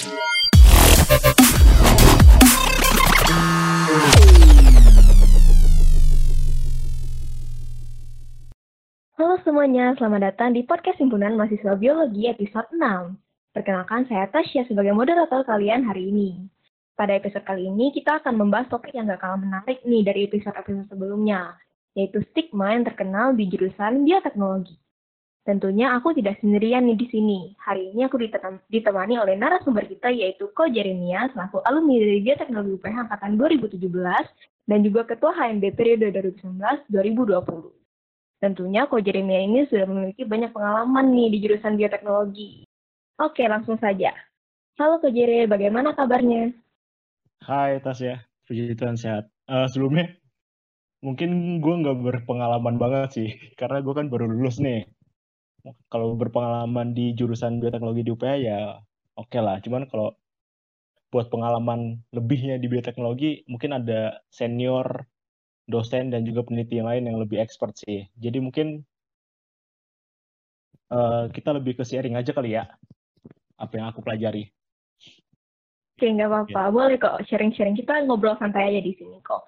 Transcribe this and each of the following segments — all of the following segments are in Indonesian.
Halo semuanya, selamat datang di podcast Himpunan Mahasiswa Biologi episode 6. Perkenalkan, saya Tasya sebagai moderator kalian hari ini. Pada episode kali ini, kita akan membahas topik yang gak kalah menarik nih dari episode-episode sebelumnya, yaitu stigma yang terkenal di jurusan bioteknologi. Tentunya aku tidak sendirian nih di sini. Hari ini aku ditemani oleh narasumber kita yaitu Ko Jeremia selaku alumni dari Bioteknologi UPH angkatan 2017 dan juga Ketua HMB periode 2019-2020. Tentunya Ko Jeremia ini sudah memiliki banyak pengalaman nih di jurusan bioteknologi. Oke, langsung saja. Halo Ko Jeremia, bagaimana kabarnya? Hai Tasya, puji Tuhan sehat. Uh, sebelumnya, mungkin gue nggak berpengalaman banget sih, karena gue kan baru lulus nih. Kalau berpengalaman di jurusan bioteknologi di UPH ya oke okay lah. Cuman kalau buat pengalaman lebihnya di bioteknologi, mungkin ada senior dosen dan juga peneliti yang lain yang lebih expert sih. Jadi mungkin uh, kita lebih ke sharing aja kali ya, apa yang aku pelajari. Oke, nggak apa-apa. Ya. Boleh kok sharing-sharing. Kita ngobrol santai aja di sini kok.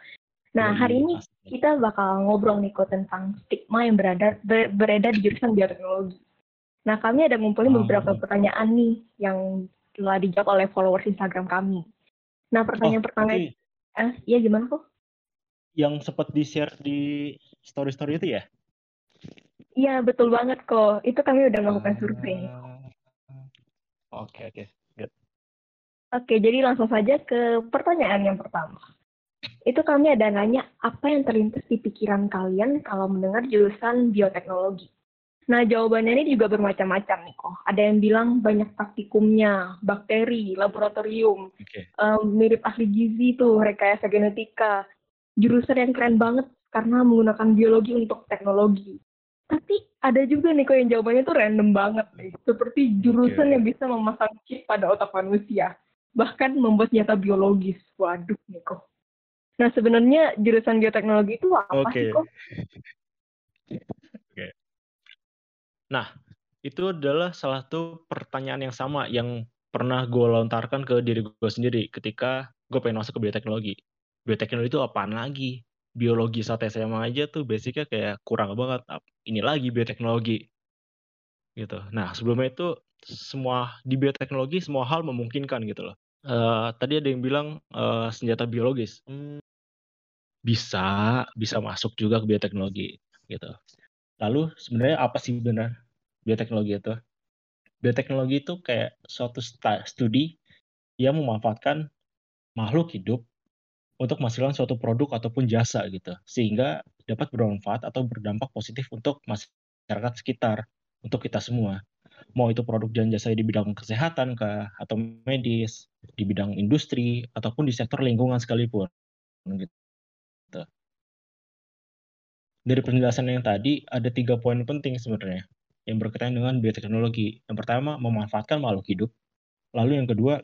Nah, hari ini kita bakal ngobrol nih kok tentang stigma yang berada ber, beredar di jurusan bioteknologi. Nah, kami ada ngumpulin oh. beberapa pertanyaan nih yang telah dijawab oleh followers Instagram kami. Nah, pertanyaan oh, pertama, okay. eh, ya gimana kok? yang sempat di-share di story-story itu ya? Iya, betul banget kok. Itu kami udah melakukan survei. Oke, oke. Good. Oke, jadi langsung saja ke pertanyaan yang pertama. Itu kami ada nanya, apa yang terlintas di pikiran kalian kalau mendengar jurusan bioteknologi? Nah, jawabannya ini juga bermacam-macam nih kok. Ada yang bilang banyak praktikumnya, bakteri, laboratorium, okay. um, mirip ahli gizi tuh, rekayasa genetika, jurusan yang keren banget karena menggunakan biologi untuk teknologi. Tapi ada juga nih kok yang jawabannya tuh random banget nih. Seperti jurusan okay. yang bisa memasang chip pada otak manusia. Bahkan membuat nyata biologis. Waduh nih kok. Nah sebenarnya jurusan bioteknologi itu apa okay. sih kok? Okay. Nah, itu adalah salah satu pertanyaan yang sama yang pernah gue lontarkan ke diri gue sendiri ketika gue pengen masuk ke bioteknologi bioteknologi itu apaan lagi? Biologi saat SMA aja tuh basicnya kayak kurang banget. Ini lagi bioteknologi. Gitu. Nah, sebelumnya itu semua di bioteknologi semua hal memungkinkan gitu loh. Uh, tadi ada yang bilang uh, senjata biologis. Hmm, bisa, bisa masuk juga ke bioteknologi gitu. Lalu sebenarnya apa sih benar bioteknologi itu? Bioteknologi itu kayak suatu studi yang memanfaatkan makhluk hidup untuk menghasilkan suatu produk ataupun jasa gitu, sehingga dapat bermanfaat atau berdampak positif untuk masyarakat sekitar, untuk kita semua. Mau itu produk dan jasa di bidang kesehatan kah, atau medis, di bidang industri, ataupun di sektor lingkungan sekalipun. Gitu. Dari penjelasan yang tadi, ada tiga poin penting sebenarnya yang berkaitan dengan bioteknologi. Yang pertama, memanfaatkan makhluk hidup. Lalu yang kedua,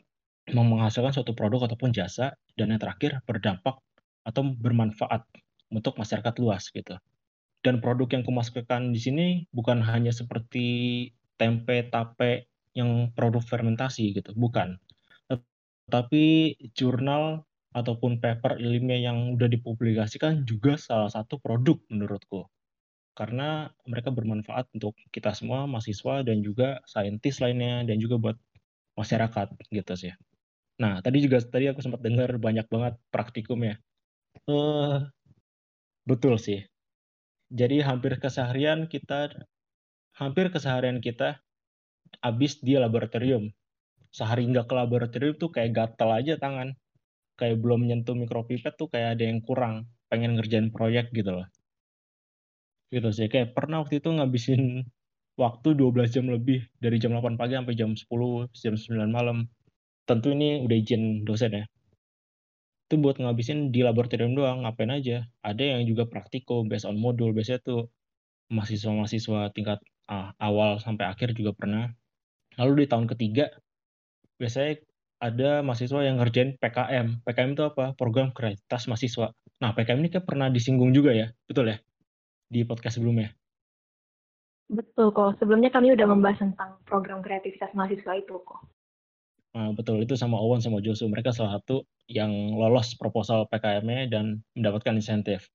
menghasilkan suatu produk ataupun jasa dan yang terakhir berdampak atau bermanfaat untuk masyarakat luas gitu. Dan produk yang kumasukkan di sini bukan hanya seperti tempe, tape yang produk fermentasi gitu, bukan. Tetapi jurnal ataupun paper ilmiah yang udah dipublikasikan juga salah satu produk menurutku. Karena mereka bermanfaat untuk kita semua mahasiswa dan juga saintis lainnya dan juga buat masyarakat gitu sih. Nah, tadi juga tadi aku sempat dengar banyak banget praktikum ya. Uh, betul sih. Jadi hampir keseharian kita hampir keseharian kita habis di laboratorium. Sehari nggak ke laboratorium tuh kayak gatel aja tangan. Kayak belum nyentuh mikropipet tuh kayak ada yang kurang. Pengen ngerjain proyek gitu loh. Gitu sih. Kayak pernah waktu itu ngabisin waktu 12 jam lebih. Dari jam 8 pagi sampai jam 10, jam 9 malam tentu ini udah izin dosen ya itu buat ngabisin di laboratorium doang ngapain aja ada yang juga praktikum based on modul biasanya tuh mahasiswa-mahasiswa tingkat ah, awal sampai akhir juga pernah lalu di tahun ketiga biasanya ada mahasiswa yang ngerjain PKM PKM itu apa? Program kreativitas mahasiswa. Nah PKM ini kan pernah disinggung juga ya? Betul ya? Di podcast sebelumnya? Betul kok sebelumnya kami udah membahas tentang program kreativitas mahasiswa itu kok Nah, betul. Itu sama Owen sama Josu. Mereka salah satu yang lolos proposal PKM-nya dan mendapatkan insentif.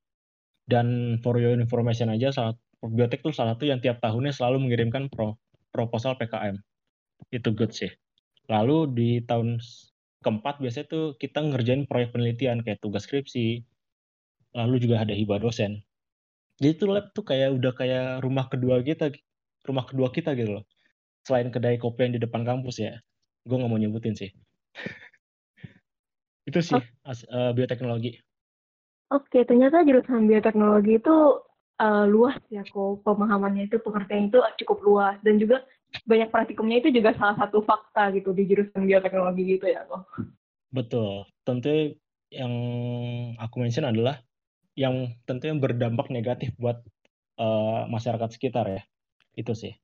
Dan for your information aja salah Biotek tuh salah satu yang tiap tahunnya selalu mengirimkan pro, proposal PKM. Itu good sih. Lalu di tahun keempat biasanya tuh kita ngerjain proyek penelitian kayak tugas skripsi. Lalu juga ada hibah dosen. Jadi tuh lab tuh kayak udah kayak rumah kedua kita, rumah kedua kita gitu loh. Selain kedai kopi yang di depan kampus ya. Gue nggak mau nyebutin sih. itu sih oh. uh, bioteknologi. Oke, ternyata jurusan bioteknologi itu uh, luas ya kok pemahamannya itu pengertian itu cukup luas dan juga banyak praktikumnya itu juga salah satu fakta gitu di jurusan bioteknologi gitu ya kok. Betul. Tentu yang aku mention adalah yang tentunya berdampak negatif buat uh, masyarakat sekitar ya. Itu sih.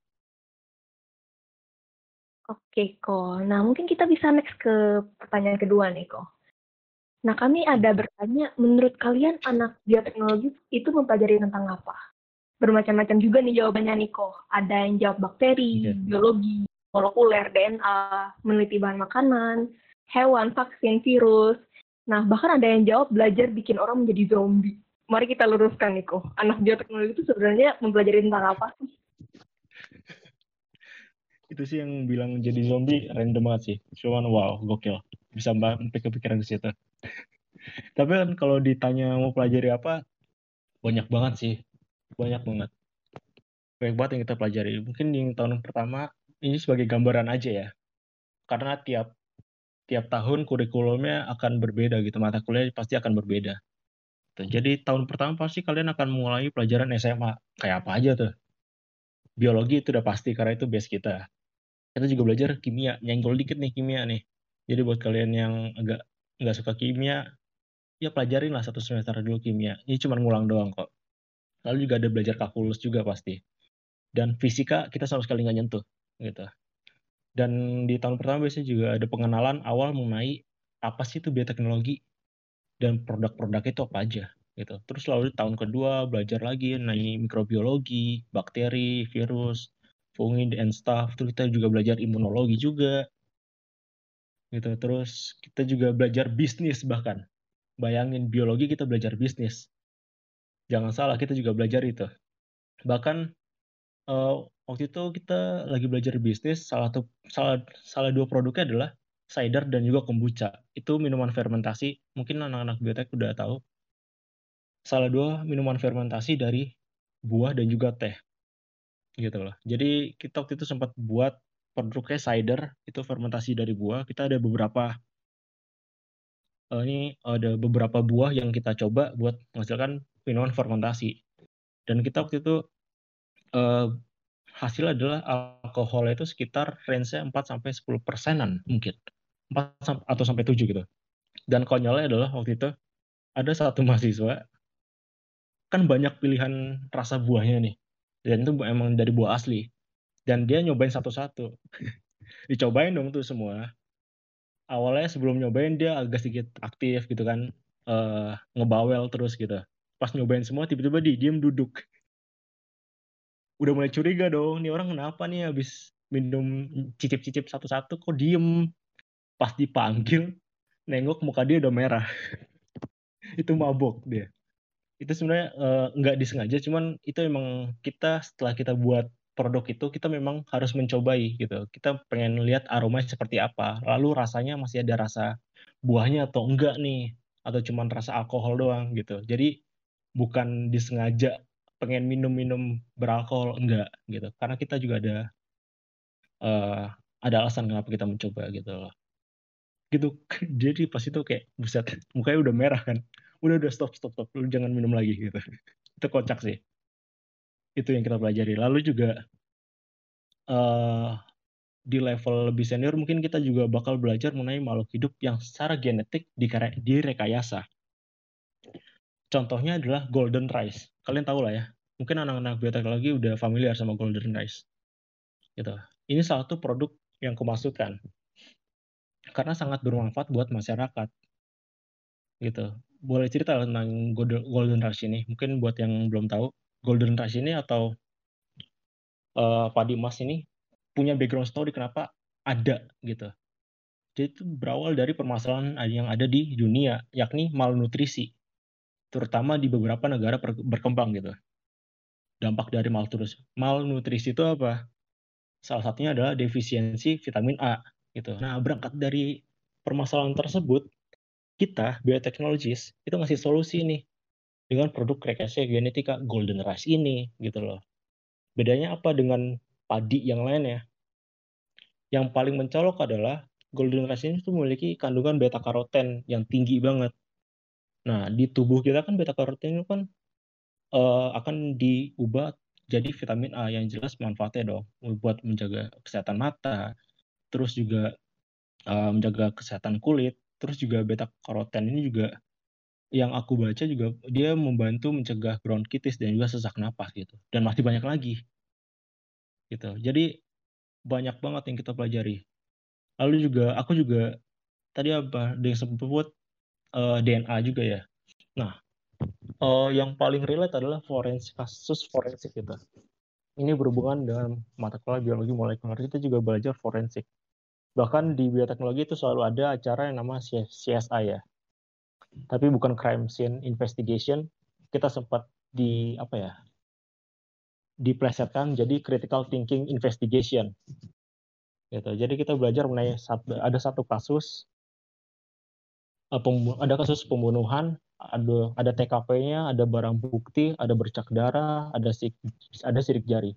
Oke, kok. Nah, mungkin kita bisa next ke pertanyaan kedua nih, kok. Nah, kami ada bertanya, menurut kalian anak bioteknologi itu mempelajari tentang apa? Bermacam-macam juga nih jawabannya Niko. Ada yang jawab bakteri, yeah. biologi, molekuler, DNA, meneliti bahan makanan, hewan, vaksin, virus. Nah, bahkan ada yang jawab belajar bikin orang menjadi zombie. Mari kita luruskan Niko. Anak bioteknologi itu sebenarnya mempelajari tentang apa sih? itu sih yang bilang jadi zombie random banget sih. Cuman wow, gokil. Bisa sampai kepikiran ke situ. Tapi kan kalau ditanya mau pelajari apa, banyak banget sih. Banyak banget. Banyak banget yang kita pelajari. Mungkin di tahun pertama, ini sebagai gambaran aja ya. Karena tiap tiap tahun kurikulumnya akan berbeda gitu. Mata kuliah pasti akan berbeda. Jadi tahun pertama pasti kalian akan mulai pelajaran SMA. Kayak apa aja tuh. Biologi itu udah pasti karena itu base kita. Kita juga belajar kimia, nyenggol dikit nih kimia nih. Jadi buat kalian yang agak nggak suka kimia, ya pelajarin lah satu semester dulu kimia. Ini cuma ngulang doang kok. Lalu juga ada belajar kalkulus juga pasti. Dan fisika kita sama sekali nggak nyentuh gitu. Dan di tahun pertama biasanya juga ada pengenalan awal mengenai apa sih itu bioteknologi dan produk-produk itu apa aja gitu. Terus lalu di tahun kedua belajar lagi mengenai mikrobiologi, bakteri, virus, fungi dan stuff. Terus kita juga belajar imunologi juga gitu terus kita juga belajar bisnis bahkan bayangin biologi kita belajar bisnis jangan salah kita juga belajar itu. Bahkan uh, waktu itu kita lagi belajar bisnis salah satu salah salah dua produknya adalah cider dan juga kombucha. Itu minuman fermentasi mungkin anak-anak biotek udah tahu. Salah dua minuman fermentasi dari buah dan juga teh. Gitu loh. Jadi kita waktu itu sempat buat produknya cider itu fermentasi dari buah. Kita ada beberapa uh, ini ada beberapa buah yang kita coba buat menghasilkan minuman fermentasi. Dan kita waktu itu uh, hasil adalah alkohol itu sekitar range-nya 4 sampai 10 persenan mungkin. 4 atau sampai 7 gitu. Dan konyolnya adalah waktu itu ada satu mahasiswa kan banyak pilihan rasa buahnya nih. Dan itu emang dari buah asli dan dia nyobain satu-satu dicobain dong tuh semua awalnya sebelum nyobain dia agak sedikit aktif gitu kan uh, ngebawel terus gitu pas nyobain semua tiba-tiba dia diem duduk udah mulai curiga dong nih orang kenapa nih habis minum cicip-cicip satu-satu kok diem pas dipanggil nengok muka dia udah merah itu mabok dia itu sebenarnya uh, nggak disengaja cuman itu emang kita setelah kita buat produk itu kita memang harus mencobai gitu. Kita pengen lihat aromanya seperti apa. Lalu rasanya masih ada rasa buahnya atau enggak nih atau cuma rasa alkohol doang gitu. Jadi bukan disengaja pengen minum-minum beralkohol enggak gitu. Karena kita juga ada uh, ada alasan kenapa kita mencoba gitu loh. Gitu. Jadi pas itu kayak buset mukanya udah merah kan. Udah udah stop stop stop lu jangan minum lagi gitu. itu kocak sih itu yang kita pelajari. Lalu juga uh, di level lebih senior mungkin kita juga bakal belajar mengenai makhluk hidup yang secara genetik direkayasa. Contohnya adalah golden rice. Kalian tahu lah ya. Mungkin anak-anak bioteknologi udah familiar sama golden rice. Gitu. Ini salah satu produk yang kemasukan. Karena sangat bermanfaat buat masyarakat. Gitu. Boleh cerita tentang golden rice ini? Mungkin buat yang belum tahu, Golden Rush ini atau uh, Padi Emas ini punya background story kenapa ada gitu. Jadi itu berawal dari permasalahan yang ada di dunia, yakni malnutrisi, terutama di beberapa negara berkembang gitu. Dampak dari malnutrisi, itu apa? Salah satunya adalah defisiensi vitamin A gitu. Nah, berangkat dari permasalahan tersebut, kita biotechnologist itu ngasih solusi nih dengan produk rekayasa genetika golden rice ini gitu loh. Bedanya apa dengan padi yang lainnya? Yang paling mencolok adalah golden rice ini tuh memiliki kandungan beta karoten yang tinggi banget. Nah, di tubuh kita kan beta karoten itu kan uh, akan diubah jadi vitamin A yang jelas manfaatnya dong buat menjaga kesehatan mata, terus juga uh, menjaga kesehatan kulit, terus juga beta karoten ini juga yang aku baca juga dia membantu mencegah bronkitis dan juga sesak napas gitu dan masih banyak lagi. Gitu. Jadi banyak banget yang kita pelajari. Lalu juga aku juga tadi apa yang sebut uh, eh, DNA juga ya. Nah uh, yang paling relate adalah forensik kasus forensik kita. Ini berhubungan dengan mata kuliah biologi molekuler kita juga belajar forensik. Bahkan di bioteknologi itu selalu ada acara yang nama CSI ya. Tapi bukan crime scene investigation. Kita sempat di apa ya diplesetkan jadi critical thinking investigation. Gitu. Jadi kita belajar mengenai ada satu kasus ada kasus pembunuhan ada ada TKP-nya ada barang bukti ada bercak darah ada sik, ada sidik jari.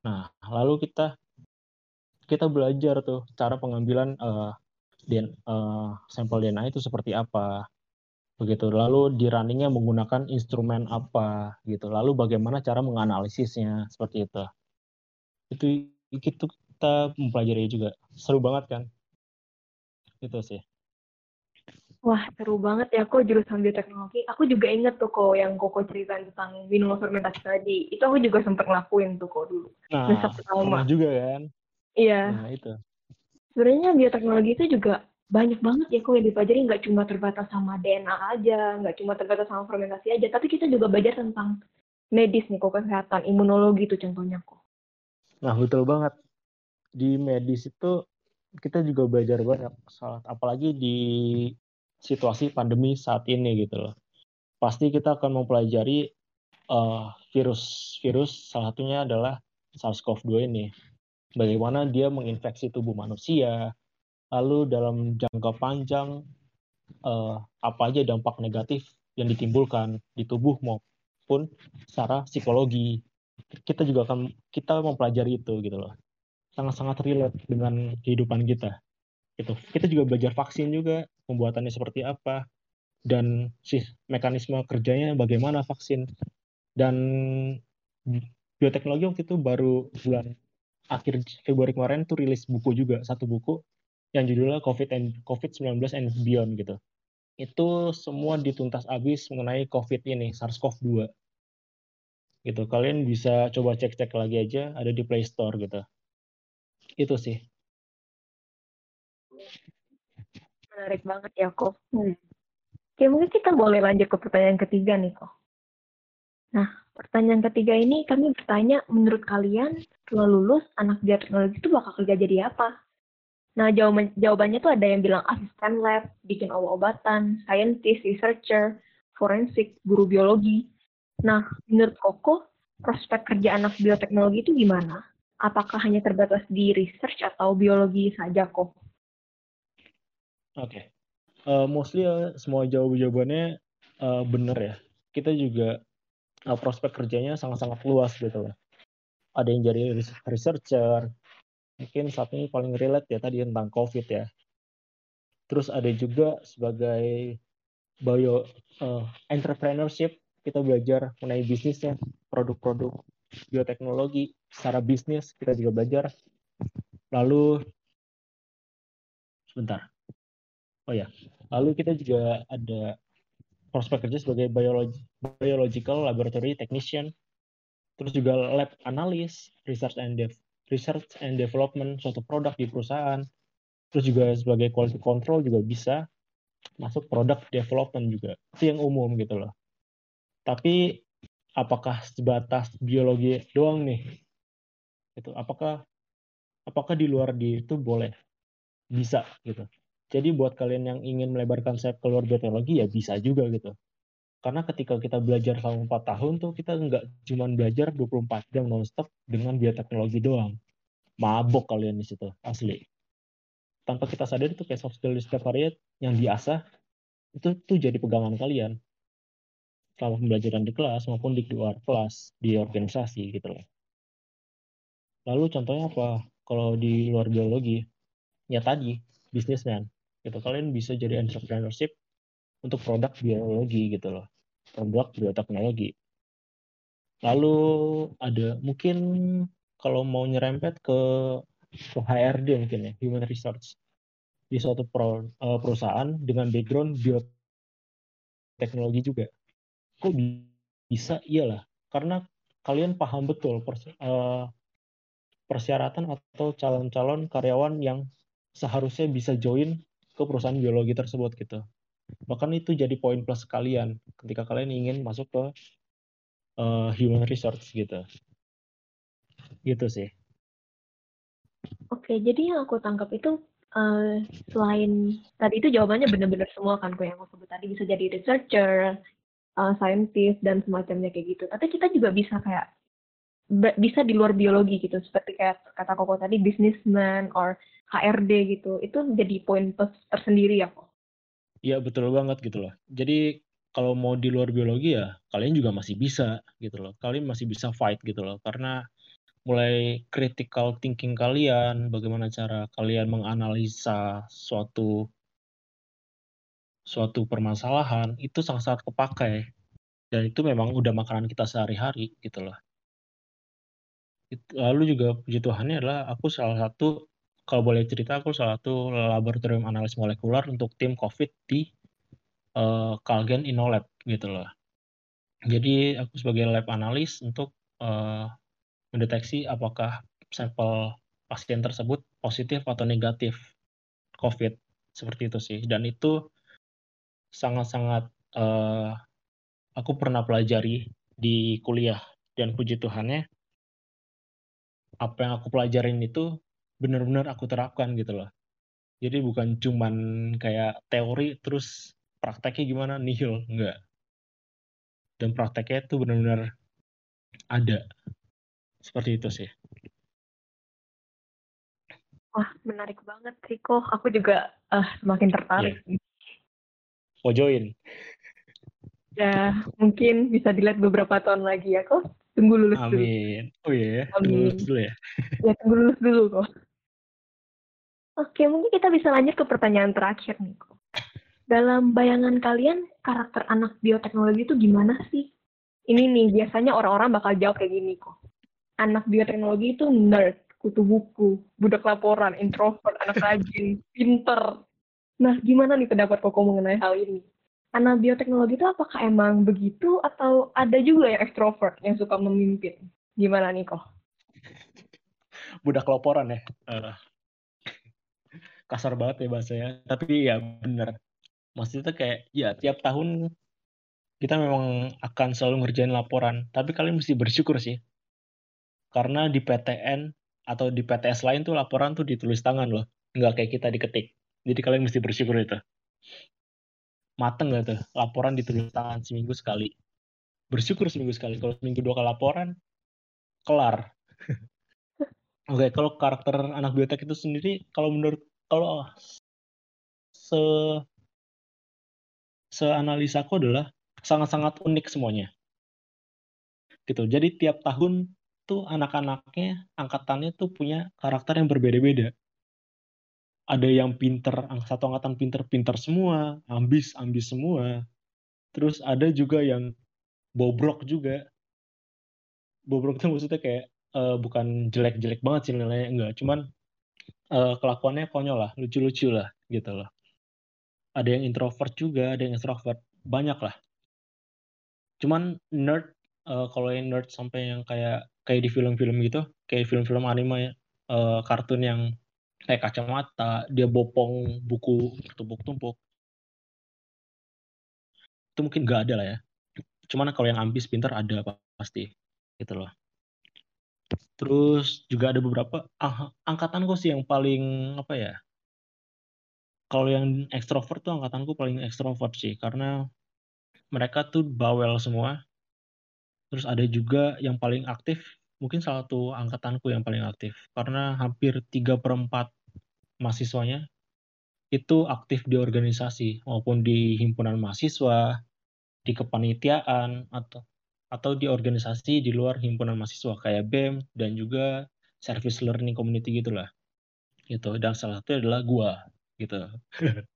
Nah lalu kita kita belajar tuh cara pengambilan uh, uh, sampel DNA itu seperti apa begitu. Lalu di runningnya menggunakan instrumen apa gitu. Lalu bagaimana cara menganalisisnya seperti itu. Itu itu kita mempelajari juga. Seru banget kan? Itu sih Wah, seru banget ya kok jurusan bioteknologi. Aku juga inget tuh kok yang Koko cerita tentang minuman fermentasi tadi. Itu aku juga sempat ngelakuin tuh kok dulu. Nah, juga kan? Iya. Nah, itu. Sebenarnya bioteknologi itu juga banyak banget ya kok yang dipelajari nggak cuma terbatas sama DNA aja, nggak cuma terbatas sama fermentasi aja, tapi kita juga belajar tentang medis nih kok kesehatan, imunologi itu contohnya kok. Nah betul banget di medis itu kita juga belajar banyak, apalagi di situasi pandemi saat ini gitu loh. Pasti kita akan mempelajari uh, virus virus salah satunya adalah SARS-CoV-2 ini. Bagaimana dia menginfeksi tubuh manusia, lalu dalam jangka panjang uh, apa aja dampak negatif yang ditimbulkan di tubuh maupun secara psikologi. Kita juga akan kita mempelajari itu gitu loh. Sangat-sangat relate dengan kehidupan kita. Gitu. Kita juga belajar vaksin juga pembuatannya seperti apa dan sih mekanisme kerjanya bagaimana vaksin dan bioteknologi waktu itu baru bulan akhir Februari kemarin tuh rilis buku juga satu buku yang judulnya COVID and COVID-19 and Beyond gitu. Itu semua dituntas habis mengenai COVID ini, SARS-CoV-2. Gitu. Kalian bisa coba cek-cek lagi aja, ada di Play Store gitu. Itu sih. Menarik banget ya, kok. Hmm. Oke, mungkin kita boleh lanjut ke pertanyaan ketiga nih, kok. Nah, pertanyaan ketiga ini kami bertanya, menurut kalian setelah lulus, anak biotechnology itu bakal kerja jadi apa? Nah, jawaban, jawabannya tuh ada yang bilang asisten lab, bikin obat-obatan, scientist, researcher, forensik, guru biologi. Nah, menurut Koko, prospek kerja anak bioteknologi itu gimana? Apakah hanya terbatas di research atau biologi saja kok? Oke, okay. uh, mostly uh, semua jawab-jawabannya uh, benar ya. Kita juga uh, prospek kerjanya sangat-sangat luas gitu lah. Ada yang jadi researcher, mungkin saat ini paling relate ya tadi tentang COVID ya. Terus ada juga sebagai bio uh, entrepreneurship kita belajar mengenai bisnisnya, produk-produk bioteknologi secara bisnis kita juga belajar. Lalu sebentar. Oh ya, lalu kita juga ada prospek kerja sebagai biologi, biological laboratory technician, terus juga lab analis, research and dev, research and development suatu produk di perusahaan, terus juga sebagai quality control juga bisa masuk product development juga. Itu yang umum gitu loh. Tapi apakah sebatas biologi doang nih? Itu apakah apakah di luar di itu boleh? bisa gitu. Jadi buat kalian yang ingin melebarkan sayap keluar bioteknologi ya bisa juga gitu. Karena ketika kita belajar selama 4 tahun tuh kita nggak cuma belajar 24 jam nonstop dengan bioteknologi doang. Mabok kalian di situ, asli. Tanpa kita sadar itu kayak soft skill hari yang diasah itu tuh jadi pegangan kalian selama pembelajaran di kelas maupun di luar kelas di organisasi gitu loh. Lalu contohnya apa? Kalau di luar biologi, ya tadi bisnismen gitu. Kalian bisa jadi entrepreneurship untuk produk biologi gitu loh. Produk bioteknologi. Lalu ada mungkin kalau mau nyerempet ke ke HRD mungkin ya human resource. Di suatu uh, perusahaan dengan background bioteknologi juga. Kok bisa? Iyalah. Karena kalian paham betul uh, persyaratan atau calon-calon karyawan yang seharusnya bisa join ke perusahaan biologi tersebut gitu. Bahkan itu jadi poin plus kalian ketika kalian ingin masuk ke uh, human resource gitu. Gitu sih. Oke, jadi yang aku tangkap itu uh, selain tadi itu jawabannya benar-benar semua kan kok yang aku sebut tadi bisa jadi researcher, uh, scientist dan semacamnya kayak gitu. Tapi kita juga bisa kayak bisa di luar biologi gitu seperti kayak kata Koko tadi businessman or HRD gitu itu jadi poin tersendiri ya kok Iya betul banget gitu loh. Jadi kalau mau di luar biologi ya kalian juga masih bisa gitu loh. Kalian masih bisa fight gitu loh. Karena mulai critical thinking kalian bagaimana cara kalian menganalisa suatu suatu permasalahan itu sangat-sangat kepakai. Dan itu memang udah makanan kita sehari-hari gitu loh. Lalu juga puji Tuhannya adalah aku salah satu kalau boleh cerita aku salah satu laboratorium analis molekuler untuk tim COVID di uh, Calgen Innolab gitu loh. Jadi aku sebagai lab analis untuk uh, mendeteksi apakah sampel pasien tersebut positif atau negatif COVID seperti itu sih. Dan itu sangat-sangat uh, aku pernah pelajari di kuliah dan puji Tuhannya apa yang aku pelajarin itu benar-benar aku terapkan gitu loh. Jadi bukan cuman kayak teori terus prakteknya gimana nihil, enggak. Dan prakteknya itu benar-benar ada. Seperti itu sih. Wah, menarik banget Riko. Aku juga uh, semakin tertarik. Yeah. Mau join? Ya, mungkin bisa dilihat beberapa tahun lagi ya kok. Tunggu lulus Amin. dulu. Amin. Oh iya ya, tunggu lulus dulu ya. Ya, tunggu lulus dulu kok. Oke, mungkin kita bisa lanjut ke pertanyaan terakhir nih kok. Dalam bayangan kalian, karakter anak bioteknologi itu gimana sih? Ini nih, biasanya orang-orang bakal jawab kayak gini kok. Anak bioteknologi itu nerd, kutu buku, budak laporan, introvert, anak rajin, pinter. Nah, gimana nih pendapat Koko mengenai hal ini? anak bioteknologi itu apakah emang begitu atau ada juga yang ekstrovert yang suka memimpin? Gimana nih kok? Budak laporan ya. Uh, kasar banget ya bahasanya. Tapi ya bener. Maksudnya kayak ya tiap tahun kita memang akan selalu ngerjain laporan. Tapi kalian mesti bersyukur sih. Karena di PTN atau di PTS lain tuh laporan tuh ditulis tangan loh. Nggak kayak kita diketik. Jadi kalian mesti bersyukur itu mateng gak tuh laporan ditulis tangan seminggu sekali bersyukur seminggu sekali kalau seminggu dua kali laporan kelar oke okay, kalau karakter anak biotek itu sendiri kalau menurut kalau se seanalisaku adalah sangat-sangat unik semuanya gitu jadi tiap tahun tuh anak-anaknya angkatannya tuh punya karakter yang berbeda-beda ada yang pinter, satu angkatan pinter-pinter semua, ambis-ambis semua. Terus ada juga yang bobrok juga. Bobrok itu maksudnya kayak uh, bukan jelek-jelek banget sih nilainya, enggak. Cuman uh, kelakuannya konyol lah, lucu-lucu lah gitu loh. Ada yang introvert juga, ada yang extrovert, banyak lah. Cuman nerd, uh, kalau yang nerd sampai yang kayak kayak di film-film gitu, kayak film-film anime, uh, kartun yang kayak kacamata, dia bopong buku tumpuk-tumpuk. Itu mungkin nggak ada lah ya. Cuman kalau yang ambis pintar ada pasti. Gitu loh. Terus juga ada beberapa ah, angkatan kok sih yang paling apa ya? kalau yang ekstrovert tuh angkatanku paling ekstrovert sih, karena mereka tuh bawel semua. Terus ada juga yang paling aktif, mungkin salah satu angkatanku yang paling aktif, karena hampir 3/4 mahasiswanya itu aktif di organisasi, maupun di himpunan mahasiswa, di kepanitiaan, atau atau di organisasi di luar himpunan mahasiswa kayak BEM dan juga service learning community gitulah. Gitu, dan salah satunya adalah gua, gitu.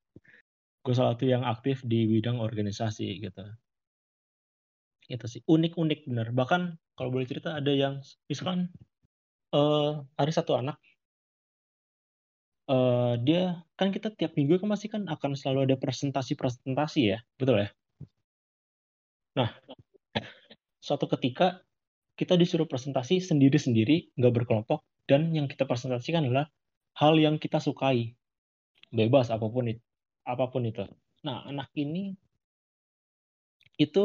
Gua salah satu yang aktif di bidang organisasi gitu. Itu sih, unik-unik bener, bahkan kalau boleh cerita ada yang misalkan, eee, ada satu anak eee, dia kan kita tiap minggu kan pasti kan akan selalu ada presentasi-presentasi ya, betul ya? Nah, suatu ketika kita disuruh presentasi sendiri-sendiri, nggak berkelompok, dan yang kita presentasikan adalah hal yang kita sukai. Bebas apa pun it apa pun itu. Nah, anak ini itu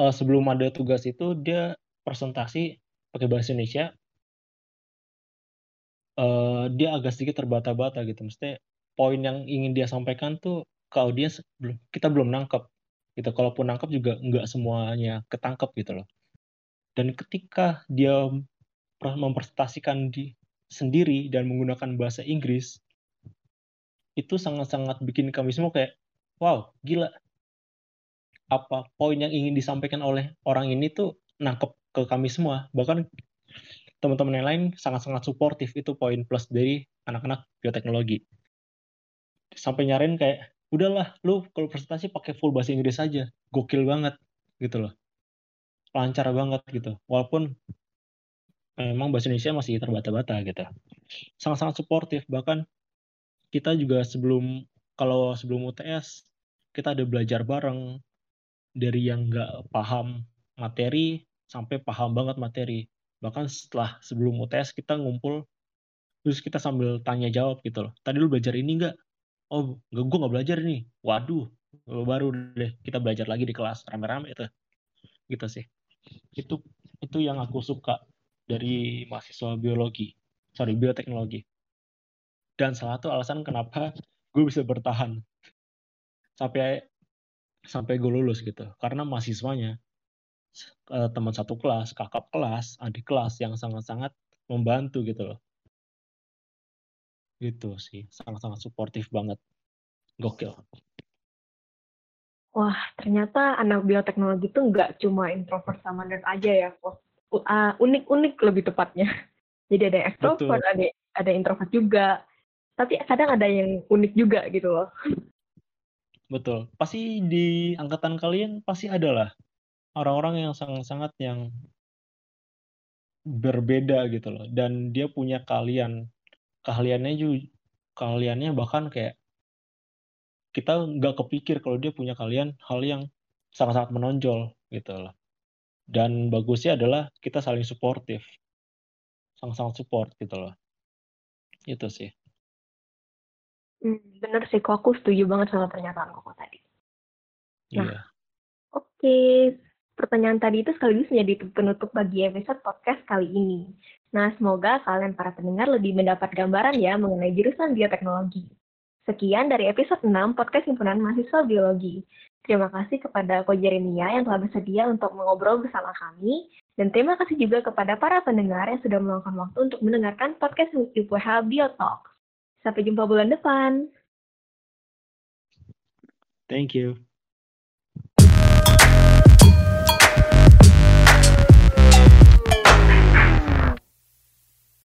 eee, sebelum ada tugas itu dia presentasi pakai bahasa Indonesia eee, dia agak sedikit terbata-bata gitu, maksudnya poin yang ingin dia sampaikan tuh ke audiens belum kita belum nangkep, gitu. Kalaupun nangkep juga nggak semuanya ketangkep gitu loh. Dan ketika dia mempresentasikan di sendiri dan menggunakan bahasa Inggris itu sangat-sangat bikin kami semua kayak, "Wow, gila." Apa poin yang ingin disampaikan oleh orang ini tuh nangkep ke kami semua, bahkan teman-teman yang lain sangat-sangat suportif, itu poin plus dari anak-anak bioteknologi. Sampai nyaranin kayak, "Udahlah, lu kalau presentasi pakai full bahasa Inggris aja, gokil banget." Gitu loh. Lancar banget gitu, walaupun memang bahasa Indonesia masih terbata-bata gitu. Sangat-sangat suportif, bahkan kita juga sebelum kalau sebelum UTS, kita ada belajar bareng, dari yang nggak paham materi, sampai paham banget materi. Bahkan setelah sebelum UTS kita ngumpul, terus kita sambil tanya jawab gitu loh, "Tadi lu belajar ini nggak?" "Oh, gua nggak belajar nih." Waduh, baru deh kita belajar lagi di kelas rame-rame itu. Gitu sih. Itu itu yang aku suka dari mahasiswa biologi, sorry bioteknologi. Dan salah satu alasan kenapa gue bisa bertahan. Sampai sampai gue lulus gitu, karena mahasiswanya, eee, teman satu kelas, kakak kelas, adik kelas yang sangat-sangat membantu gitu loh. Gitu sih, sangat-sangat suportif banget. Gokil. Wah, ternyata anak bioteknologi itu nggak cuma introvert sama nerd aja ya, kok. Eee, unik-unik lebih tepatnya. Jadi ada Betul. ada ada introvert juga. Tapi kadang ada yang unik juga gitu loh. Betul, pasti di angkatan kalian pasti ada lah, orang-orang yang sangat-sangat yang berbeda gitu loh, dan dia punya keahlian. Keahliannya ju keahliannya bahkan kayak kita nggak kepikir kalau dia punya keahlian hal yang sangat-sangat menonjol gitu loh. Dan bagusnya adalah kita saling suportif. Sangat-sangat support gitu loh. Itu sih. Mmm, bener sih kok, aku setuju banget sama pernyataan Koko tadi. Nah, Iya. oke, pertanyaan tadi itu sekaligus menjadi penutup bagi episode podcast kali ini. Nah, semoga kalian para pendengar lebih mendapat gambaran ya mengenai jurusan bioteknologi. Sekian dari episode 6 podcast Himpunan Mahasiswa Biologi. Terima kasih kepada Ko Jeremia yang telah bersedia untuk mengobrol bersama kami, dan terima kasih juga kepada para pendengar yang sudah meluangkan waktu untuk mendengarkan podcast UPH Biotalks. Sampai jumpa bulan depan. Thank you.